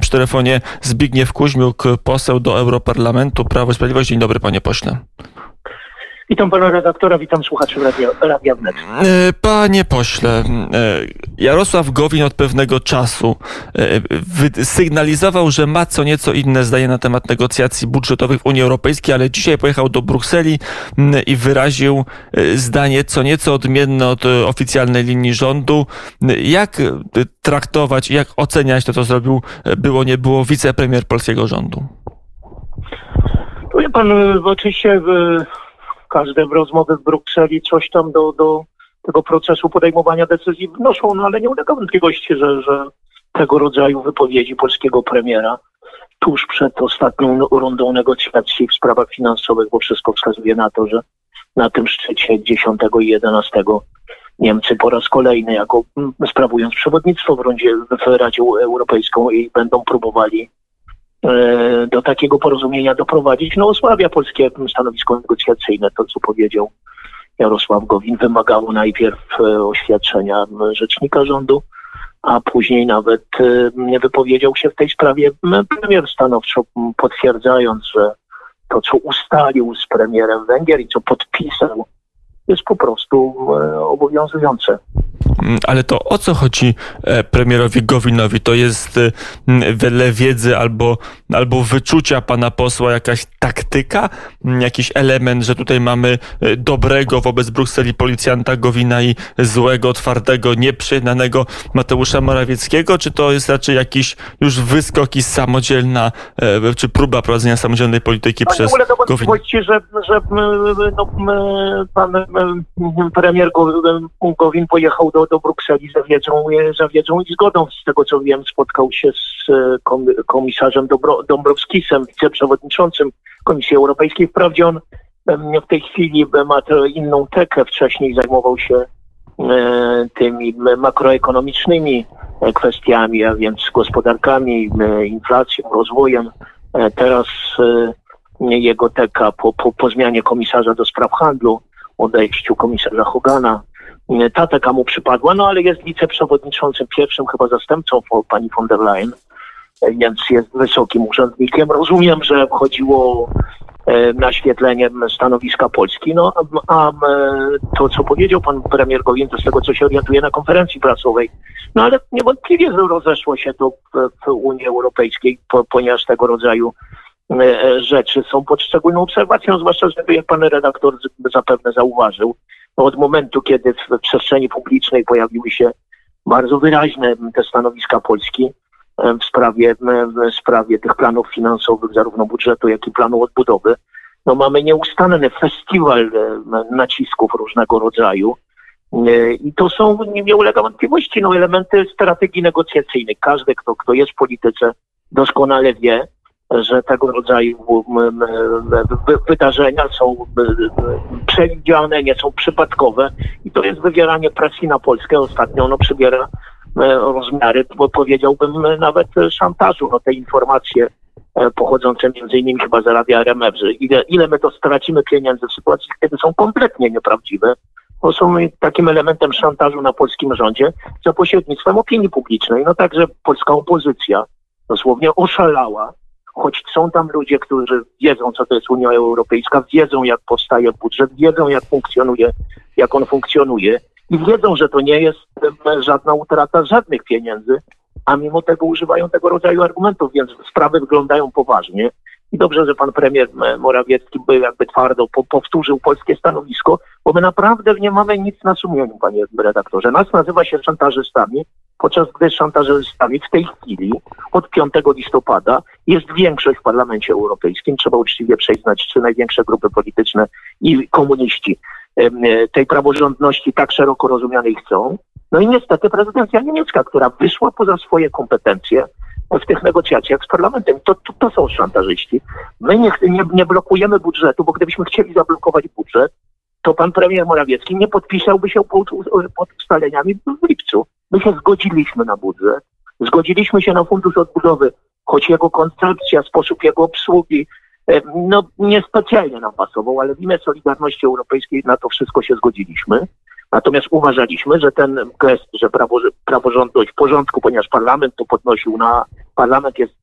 Przy telefonie Zbigniew Kuźmiuk, poseł do Europarlamentu, Prawo i Sprawiedliwość. Dzień dobry, panie pośle. Witam pana redaktora, witam słuchaczy Radia, Radia Wnet. E, panie pośle, e, Jarosław Gowin od pewnego czasu e, sygnalizował, że ma co nieco inne zdanie na temat negocjacji budżetowych w Unii Europejskiej, ale dzisiaj pojechał do Brukseli i wyraził zdanie co nieco odmienne od oficjalnej linii rządu. Jak traktować, jak oceniać to, co zrobił, było nie było wicepremier polskiego rządu? Wie pan, oczywiście każde rozmowy w Brukseli coś tam do, do tego procesu podejmowania decyzji wnoszą, no ale nie ulega wątpliwości, że, że tego rodzaju wypowiedzi polskiego premiera tuż przed ostatnią rundą negocjacji w sprawach finansowych, bo wszystko wskazuje na to, że na tym szczycie 10 i 11 Niemcy po raz kolejny, jako mm, sprawując przewodnictwo w, rundzie, w Radzie Europejską i będą próbowali do takiego porozumienia doprowadzić, no osłabia polskie stanowisko negocjacyjne. To, co powiedział Jarosław Gowin, wymagało najpierw e, oświadczenia rzecznika rządu, a później nawet e, nie wypowiedział się w tej sprawie premier stanowczo, potwierdzając, że to, co ustalił z premierem Węgier i co podpisał, jest po prostu obowiązujące. Mm, ale to o co chodzi e, premierowi Gowinowi? To jest e, wiele wiedzy albo, albo wyczucia pana posła, jakaś taktyka, jakiś element, że tutaj mamy e, dobrego wobec Brukseli policjanta Gowina i złego, twardego, nieprzyznanego Mateusza Morawieckiego, czy to jest raczej jakiś już wyskok i samodzielna, czy próba prowadzenia samodzielnej polityki no, przez Gowina? że, że no, pan premier Gowin pojechał do do Brukseli za wiedzą, za wiedzą i zgodą. Z tego co wiem, spotkał się z e, komisarzem Dąbrowskisem, wiceprzewodniczącym Komisji Europejskiej. Wprawdzie on w tej chwili ma inną tekę, wcześniej zajmował się e, tymi makroekonomicznymi kwestiami, a więc gospodarkami, inflacją, rozwojem. E, teraz jego teka po, po, po zmianie komisarza do spraw handlu, odejściu komisarza Hogana, ta taka mu przypadła, no ale jest wiceprzewodniczącym, pierwszym chyba zastępcą pani von der Leyen, więc jest wysokim urzędnikiem. Rozumiem, że chodziło e, naświetlenie stanowiska Polski. No, a, to, co powiedział pan premier Gowin, to z tego, co się orientuje na konferencji prasowej. No ale niewątpliwie rozeszło się to w, w Unii Europejskiej, po, ponieważ tego rodzaju e, rzeczy są pod szczególną obserwacją, zwłaszcza, że jak pan redaktor zapewne zauważył, od momentu, kiedy w przestrzeni publicznej pojawiły się bardzo wyraźne te stanowiska Polski w sprawie, w sprawie tych planów finansowych, zarówno budżetu, jak i planu odbudowy, no mamy nieustanny festiwal nacisków różnego rodzaju. I to są, nie ulega wątpliwości, no, elementy strategii negocjacyjnej. Każdy, kto, kto jest w polityce, doskonale wie, że tego rodzaju wydarzenia są przewidziane, nie są przypadkowe i to jest wywieranie presji na Polskę. Ostatnio ono przybiera rozmiary, bo powiedziałbym nawet szantażu. No te informacje e, pochodzące między innymi chyba z Radia RMF, że ile, ile my to stracimy pieniędzy w sytuacji, kiedy są kompletnie nieprawdziwe, bo są takim elementem szantażu na polskim rządzie za pośrednictwem opinii publicznej. No także polska opozycja dosłownie oszalała choć są tam ludzie, którzy wiedzą, co to jest Unia Europejska, wiedzą, jak powstaje budżet, wiedzą, jak funkcjonuje, jak on funkcjonuje i wiedzą, że to nie jest żadna utrata żadnych pieniędzy, a mimo tego używają tego rodzaju argumentów, więc sprawy wyglądają poważnie. I dobrze, że pan premier Morawiecki by jakby twardo po, powtórzył polskie stanowisko, bo my naprawdę nie mamy nic na sumieniu, panie redaktorze. Nas nazywa się szantażystami, podczas gdy szantażystami w tej chwili od 5 listopada jest większość w Parlamencie Europejskim. Trzeba uczciwie przyznać, czy największe grupy polityczne i komuniści tej praworządności tak szeroko rozumianej chcą. No i niestety prezydencja niemiecka, która wyszła poza swoje kompetencje w tych negocjacjach z parlamentem. To, to, to są szantażyści. My nie, nie, nie blokujemy budżetu, bo gdybyśmy chcieli zablokować budżet, to pan premier Morawiecki nie podpisałby się pod, ustaleniami w lipcu. My się zgodziliśmy na budżet, zgodziliśmy się na fundusz odbudowy, choć jego koncepcja, sposób jego obsługi, e, no niespecjalnie nam pasował, ale w imię Solidarności Europejskiej na to wszystko się zgodziliśmy. Natomiast uważaliśmy, że ten gest, że prawo, praworządność w porządku, ponieważ parlament to podnosił na, parlament jest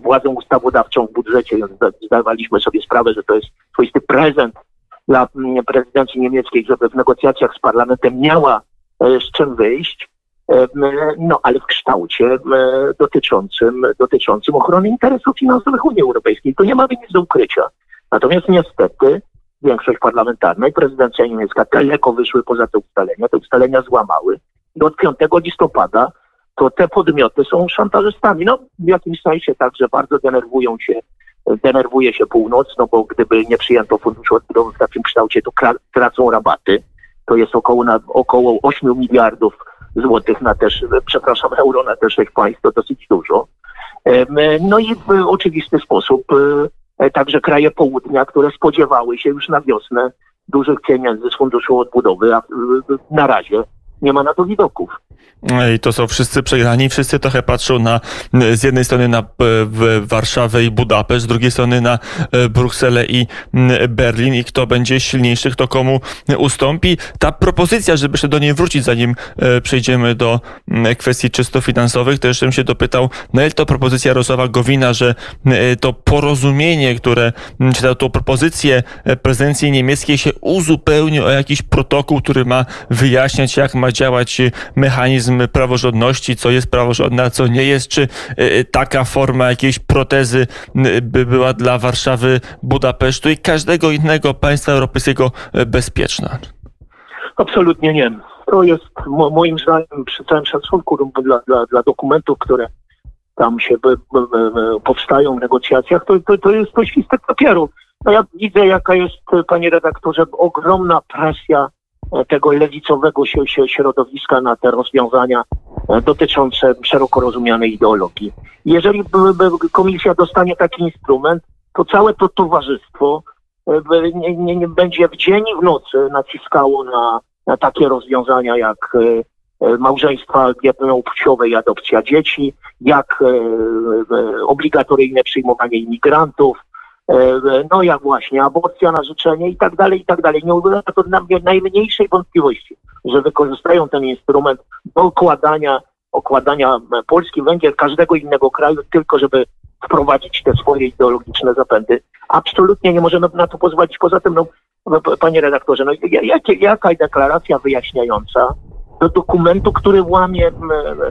władzą ustawodawczą w budżecie, zdawaliśmy sobie sprawę, że to jest swoisty prezent dla mm, prezydencji niemieckiej, żeby w negocjacjach z parlamentem miała z czym wyjść, no ale w kształcie dotyczącym, dotyczącym ochrony interesów finansowych Unii Europejskiej. To nie mamy nic do ukrycia. Natomiast niestety większość parlamentarna i prezydencja niemiecka daleko wyszły poza te ustalenia, te ustalenia złamały i od 5 listopada to te podmioty są szantażystami. No w jakimś sensie także bardzo denerwują się, denerwuje się północ, no bo gdyby nie przyjęto funduszu odbudowy w takim kształcie, to tracą rabaty. To jest około, na, około 8 miliardów złotych na też, przepraszam, euro na te sześć państw, to dosyć dużo. No i w oczywisty sposób e, także kraje południa, które spodziewały się już na wiosnę dużych pieniędzy z Funduszu Odbudowy, a na razie nie ma na to widoków. I to są wszyscy przegrani. Wszyscy trochę patrzą na, z jednej strony na Warszawę i Budapeszt, z drugiej strony na e, Brukselę i Berlin i kto będzie silniejszy, kto komu ustąpi. Ta propozycja, żeby jeszcze do niej wrócić, zanim e, przejdziemy do kwestii czysto finansowych, to jeszcze bym się dopytał, na ile to propozycja Jarosława Gowina, że to porozumienie, które, czy to propozycję prezydencji niemieckiej się uzupełni o jakiś protokół, który ma wyjaśniać, jak ma działać mechanizm praworządności, co jest praworządne, a co nie jest, czy y, y, taka forma jakiejś protezy y, by była dla Warszawy, Budapesztu i każdego innego państwa europejskiego bezpieczna? Absolutnie nie. To jest moim zdaniem, przy całym szacunku dla, dla, dla dokumentów, które tam się powstają w negocjacjach, to, to, to jest to świstek papieru. No ja widzę, jaka jest, panie redaktorze, ogromna presja tego lewicowego środowiska na te rozwiązania e, dotyczące szeroko rozumianej ideologii. Jeżeli komisja dostanie taki instrument, to całe to towarzystwo e, nie, nie, nie będzie w dzień i w nocy naciskało na, na takie rozwiązania jak e, małżeństwa jednopłciowe i adopcja dzieci, jak obligatoryjne przyjmowanie imigrantów, no jak właśnie, aborcja na życzenie i tak dalej, i tak dalej. Nie ulega to na najmniejszej wątpliwości, że wykorzystają ten instrument do okładania, okładania Polski, Węgier, każdego innego kraju, tylko żeby wprowadzić te swoje ideologiczne zapędy. Absolutnie nie możemy na to pozwolić. Poza tym, no, panie redaktorze, no, jak, jaka deklaracja wyjaśniająca do dokumentu, który łamie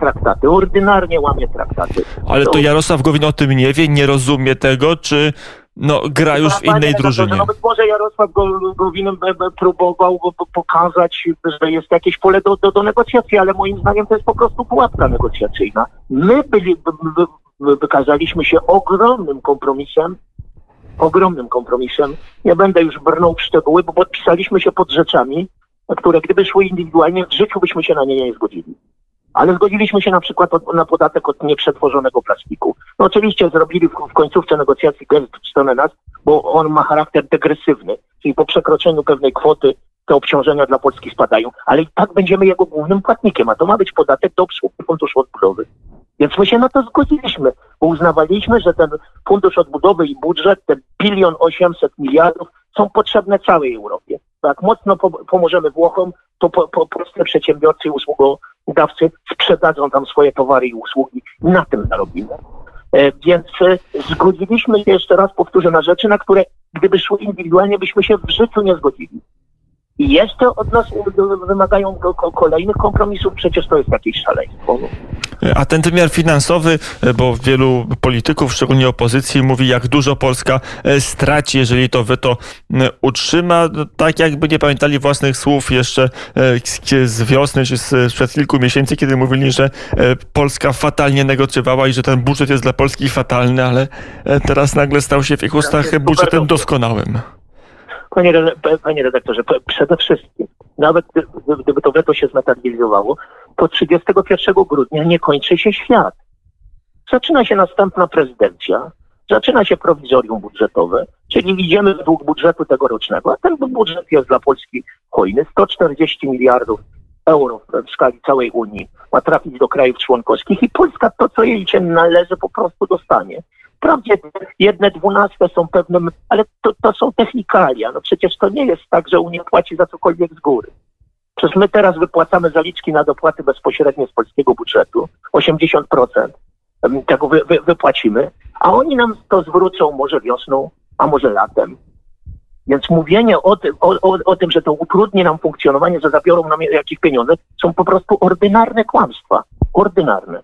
traktaty, ordynarnie łamie traktaty. Ale to Jarosław Gowin o tym nie wie, nie rozumie tego, czy no, gra już w innej drużynie. No być może Jarosław Gowin próbował pokazać, że jest jakieś pole do, do, do negocjacji, ale moim zdaniem to jest po prostu pułapka negocjacyjna. My byli, wykazaliśmy się ogromnym kompromisem, ogromnym kompromisem. Nie będę już brnął w szczegóły, bo podpisaliśmy się pod rzeczami, które gdyby szły indywidualnie, w życiu byśmy się na nie nie zgodzili. Ale zgodziliśmy się na przykład na podatek od nieprzetworzonego plastiku. No oczywiście zrobili w, końcówce negocjacji gest w stronę nas, bo on ma charakter degresywny, czyli po przekroczeniu pewnej kwoty te obciążenia dla Polski spadają, ale i tak będziemy jego głównym płatnikiem, a to ma być podatek do obsługi Funduszu Odbudowy. Więc my się na to zgodziliśmy, bo uznawaliśmy, że ten Fundusz Odbudowy i budżet, te bilion 800 miliardów są potrzebne całej Europie. Jak mocno pomożemy Włochom, to po, po, polscy przedsiębiorcy i usługodawcy sprzedadzą tam swoje towary i usługi. Na tym zarobimy. E, więc e, zgodziliśmy się, jeszcze raz powtórzę, na rzeczy, na które gdyby szły indywidualnie, byśmy się w życiu nie zgodzili. I jeszcze od nas wymagają kolejnych kompromisów, przecież to jest jakieś szaleństwo. A ten wymiar finansowy, e, bo wielu polityków, szczególnie opozycji, mówi, jak dużo Polska e, straci, jeżeli to weto utrzyma. No, tak jakby nie pamiętali własnych słów jeszcze e, z wiosny, czy sprzed kilku miesięcy, kiedy mówili, że Polska fatalnie negocjowała i że ten budżet jest dla Polski fatalny, ale teraz nagle stał się w ich ustach budżetem doskonałym. Panie, panie redaktorze, przede wszystkim, nawet gdyby to weto się zmaterializowało, to 31 grudnia nie kończy się świat. Zaczyna się następna prezydencja, zaczyna się prowizorium budżetowe, czyli idziemy według budżetu tegorocznego, a ten budżet jest dla Polski hojny, 140 miliardów euro w skali całej Unii ma trafić do krajów członkowskich i Polska to, co jej się należy, po prostu dostanie. Wprawdzie jedne dwunaste są pewnym, ale to, to są technikalia. No przecież to nie jest tak, że Unia płaci za cokolwiek z góry. Przecież my teraz wypłacamy zaliczki na dopłaty bezpośrednie z polskiego budżetu. 80% tego wy, wy, wypłacimy, a oni nam to zwrócą może wiosną, a może latem. Więc mówienie o tym, o, o, o tym, że to utrudni nam funkcjonowanie, że zabiorą nam jakieś pieniądze, są po prostu ordynarne kłamstwa. Ordynarne.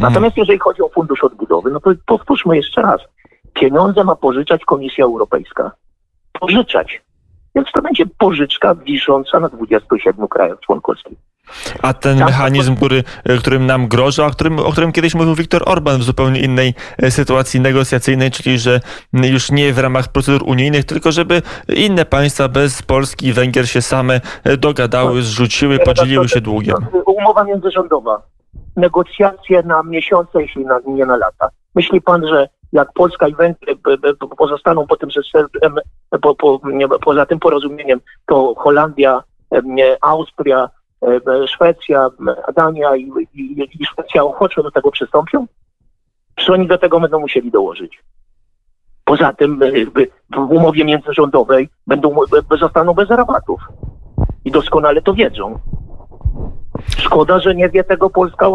Natomiast jeżeli chodzi o fundusz odbudowy, no to powtórzmy jeszcze raz. Pieniądze ma pożyczać Komisja Europejska. Pożyczać. Więc to będzie pożyczka wisząca na 27 krajach członkowskich. A ten mechanizm, który, którym nam grożą, o którym, o którym kiedyś mówił Viktor Orban w zupełnie innej e, sytuacji negocjacyjnej, czyli że już nie w ramach procedur unijnych, tylko żeby inne państwa bez Polski i Węgier się same e, dogadały, zrzuciły, podzieliły się długiem. Umowa międzyrządowa. Negocjacje na miesiące, jeśli na, nie na lata. Myśli pan, że jak Polska i Węgry pozostaną po tym, po, po, poza tym porozumieniem, to Holandia, nie, Austria, em, Szwecja, em, Dania i, i, i Szwecja ochoczo do tego przystąpią? Czy oni do tego będą musieli dołożyć? Poza tym e, w umowie międzyrządowej będą, zostaną bez rabatów. I doskonale to wiedzą. Szkoda, że nie wie tego polska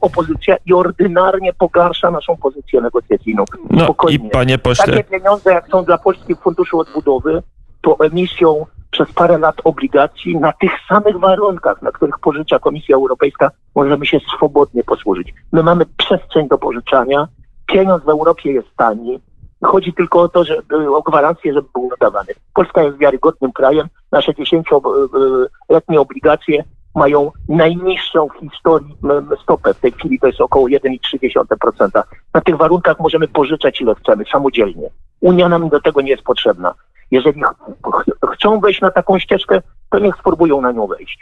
opozycja i ordynarnie pogarsza naszą pozycję negocjacyjną. No i panie pośle, Takie pieniądze, jak są dla Polskich Funduszu Odbudowy, to emisją przez parę lat obligacji na tych samych warunkach, na których pożycza Komisja Europejska, możemy się swobodnie posłużyć. My mamy przestrzeń do pożyczania, pieniądz w Europie jest tani. Chodzi tylko o to, żeby, o gwarancję, żeby był nadawany. Polska jest wiarygodnym krajem. Nasze dziesięcioletnie obligacje mają najniższą w historii stopę. W tej chwili to jest około 1,3%. Na tych warunkach możemy pożyczać ile chcemy, samodzielnie. Unia nam do tego nie jest potrzebna. Jeżeli ch- chcą wejść na taką ścieżkę, to niech spróbują na nią wejść.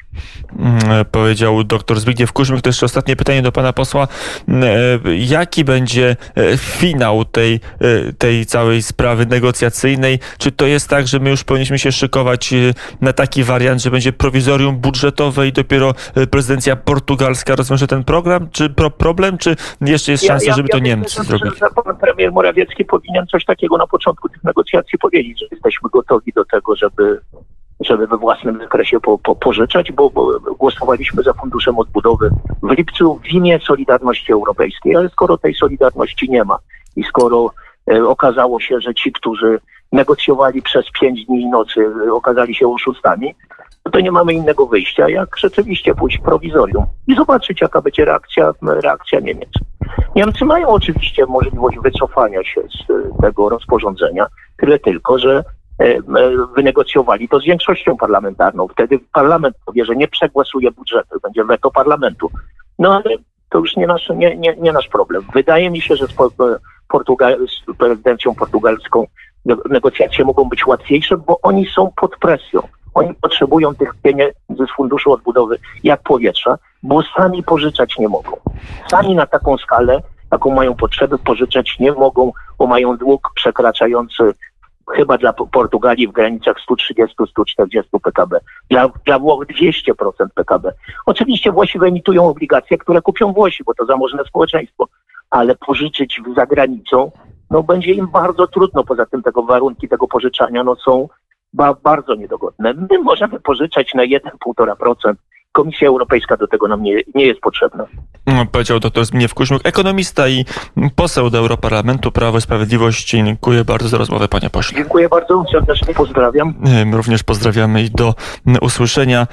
mm, powiedział dr Zbigniew Kuźmyk. To jeszcze ostatnie pytanie do pana posła. Mm, e, Jaki będzie e, finał tej, e, tej całej sprawy negocjacyjnej? Czy to jest tak, że my już powinniśmy się szykować na taki wariant, że będzie prowizorium budżetowe i dopiero prezydencja portugalska rozwiąże ten program, czy pro, problem, czy jeszcze jest szansa, żeby to myślę, Niemcy zrobili? Że pan premier Morawiecki powinien coś takiego na początku tych negocjacji powiedzieć, że jesteśmy gotowi do tego, żeby, żeby we własnym zakresie po, po, pożyczać, bo, bo głosowaliśmy za funduszem odbudowy w lipcu w imię Solidarności Europejskiej, ale skoro tej Solidarności nie ma i skoro e, okazało się, że ci, którzy negocjowali przez pięć dni i nocy, e, okazali się oszustami, no to nie mamy innego wyjścia, jak rzeczywiście pójść prowizorium i zobaczyć, jaka będzie reakcja, reakcja Niemiec. Niemcy mają oczywiście możliwość wycofania się z e, tego rozporządzenia, tyle tylko, że wynegocjowali to z większością parlamentarną. Wtedy parlament powie, że nie przegłosuje budżetu, będzie weto parlamentu. No ale to już nie nasz, nie, nie, nie nasz problem. Wydaje mi się, że z, po- Portugal, z prezydencją portugalską ne- negocjacje mogą być łatwiejsze, bo oni są pod presją. Oni potrzebują tych pieniędzy z funduszu odbudowy jak powietrza, bo sami pożyczać nie mogą. Sami na taką skalę, jaką mają potrzeby, pożyczać nie mogą, bo mają dług przekraczający chyba dla Po- Portugalii w granicach 130-140 PKB. Dla, dla Włoch 200% PKB. Oczywiście Włosi wyemitują obligacje, które kupią Włosi, bo to zamożne społeczeństwo, ale pożyczyć za granicą, no będzie im bardzo trudno. Poza tym tego warunki tego pożyczania no są ba, bardzo niedogodne. My możemy pożyczać na 1-1,5%. Komisja Europejska do tego nam nie, nie jest potrzebna. Mm, Powiedział dr Zbigniew Kuźmyk, ekonomista i poseł do Europarlamentu Prawo i Sprawiedliwość. Dziękuję bardzo za rozmowę, panie pośle. Dziękuję bardzo, serdecznie pozdrawiam. Również pozdrawiamy i do usłyszenia.